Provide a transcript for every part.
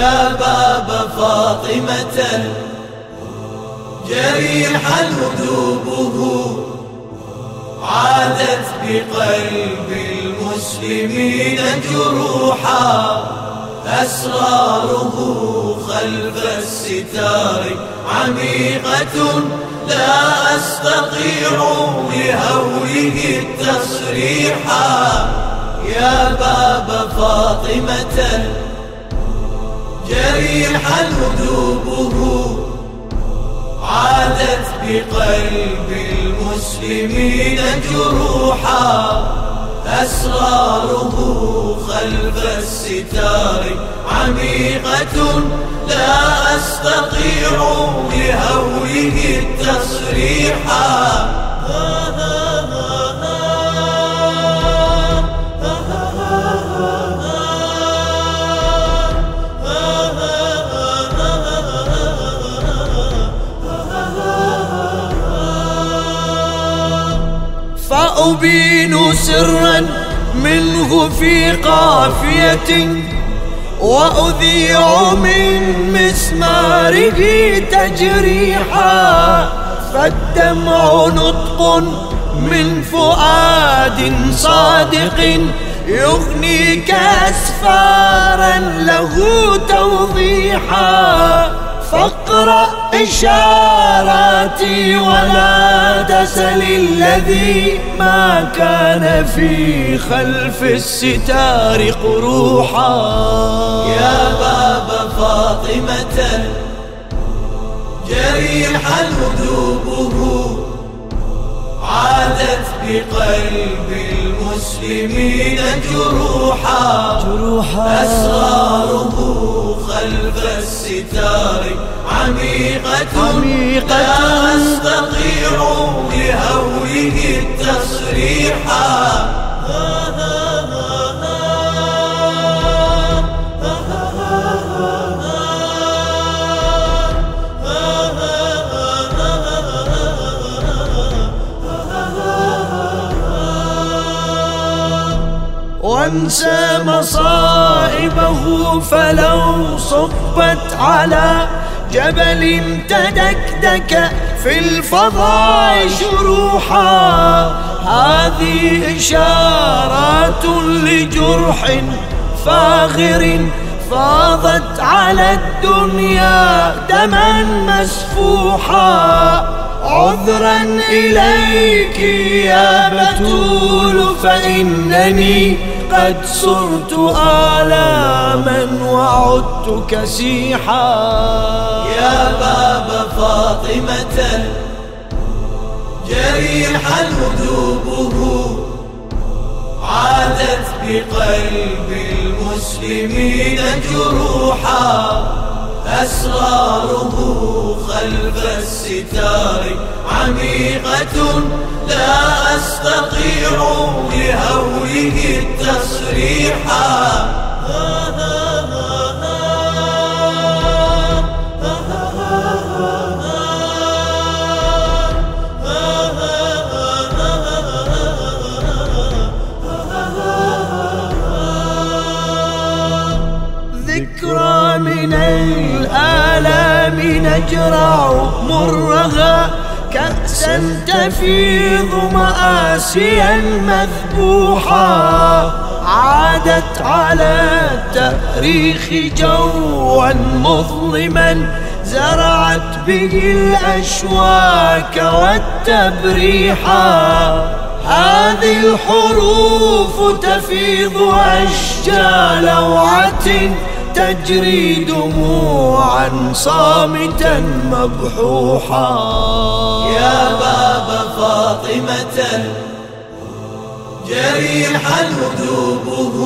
يا باب فاطمة. جريحا ندوبه عادت بقلب المسلمين جروحا. أسراره خلف الستار. عميقة لا أستطيع لهوله التصريحا يا باب فاطمة. جريحا ندوبه عادت بقلب المسلمين جروحا. أسراره خلف الستار. عميقة لا أستطيع لهوله التصريحا فأبين سرا منه في قافية وأذيع من مسماره تجريحا فالدمع نطق من فؤاد صادق يغنيك أسفارا له توضيحا. فاقرأ إشاراتي ولا تسل الذي ما كان في خلف الستار قروحا. يا باب فاطمة جريحا ندوبه. عادت بقلب المسلمين جروحا. جروحا. أسراره خلف الستار. عميقة, عميقة. لا أستطيع لهوله التصريحا وأنسى مصائبه فلو صبت على جبل تدكدك في الفضاء شروحا. هذه إشارات لجرح فاخر فاضت على الدنيا دما مسفوحا. عذرا إليك يا بتول فإنني قد صرت آلاما وعدت كسيحا. يا باب فاطمة جريحا ندوبه. عادت بقلب المسلمين جروحا. أسراره خلف الستار عميقة. لا أستطيع لهوله التصريحا ذكرى من الآلام نجرع مرها كأسا تفيض مآسيا مذبوحا. عادت على التأريخ جوا مظلما زرعت به الأشواك والتبريحا هذه الحروف تفيض أشجى لوعة تجري دموعا صامتا مبحوحا. يا باب فاطمة. جريحا ندوبه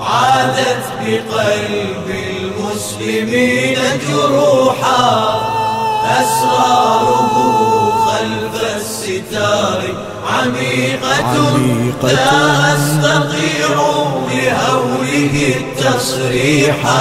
عادت بقلب المسلمين جروحا. أسراره خلف الستار. عميقة, عميقة لا أستطيع لهوله التصريحا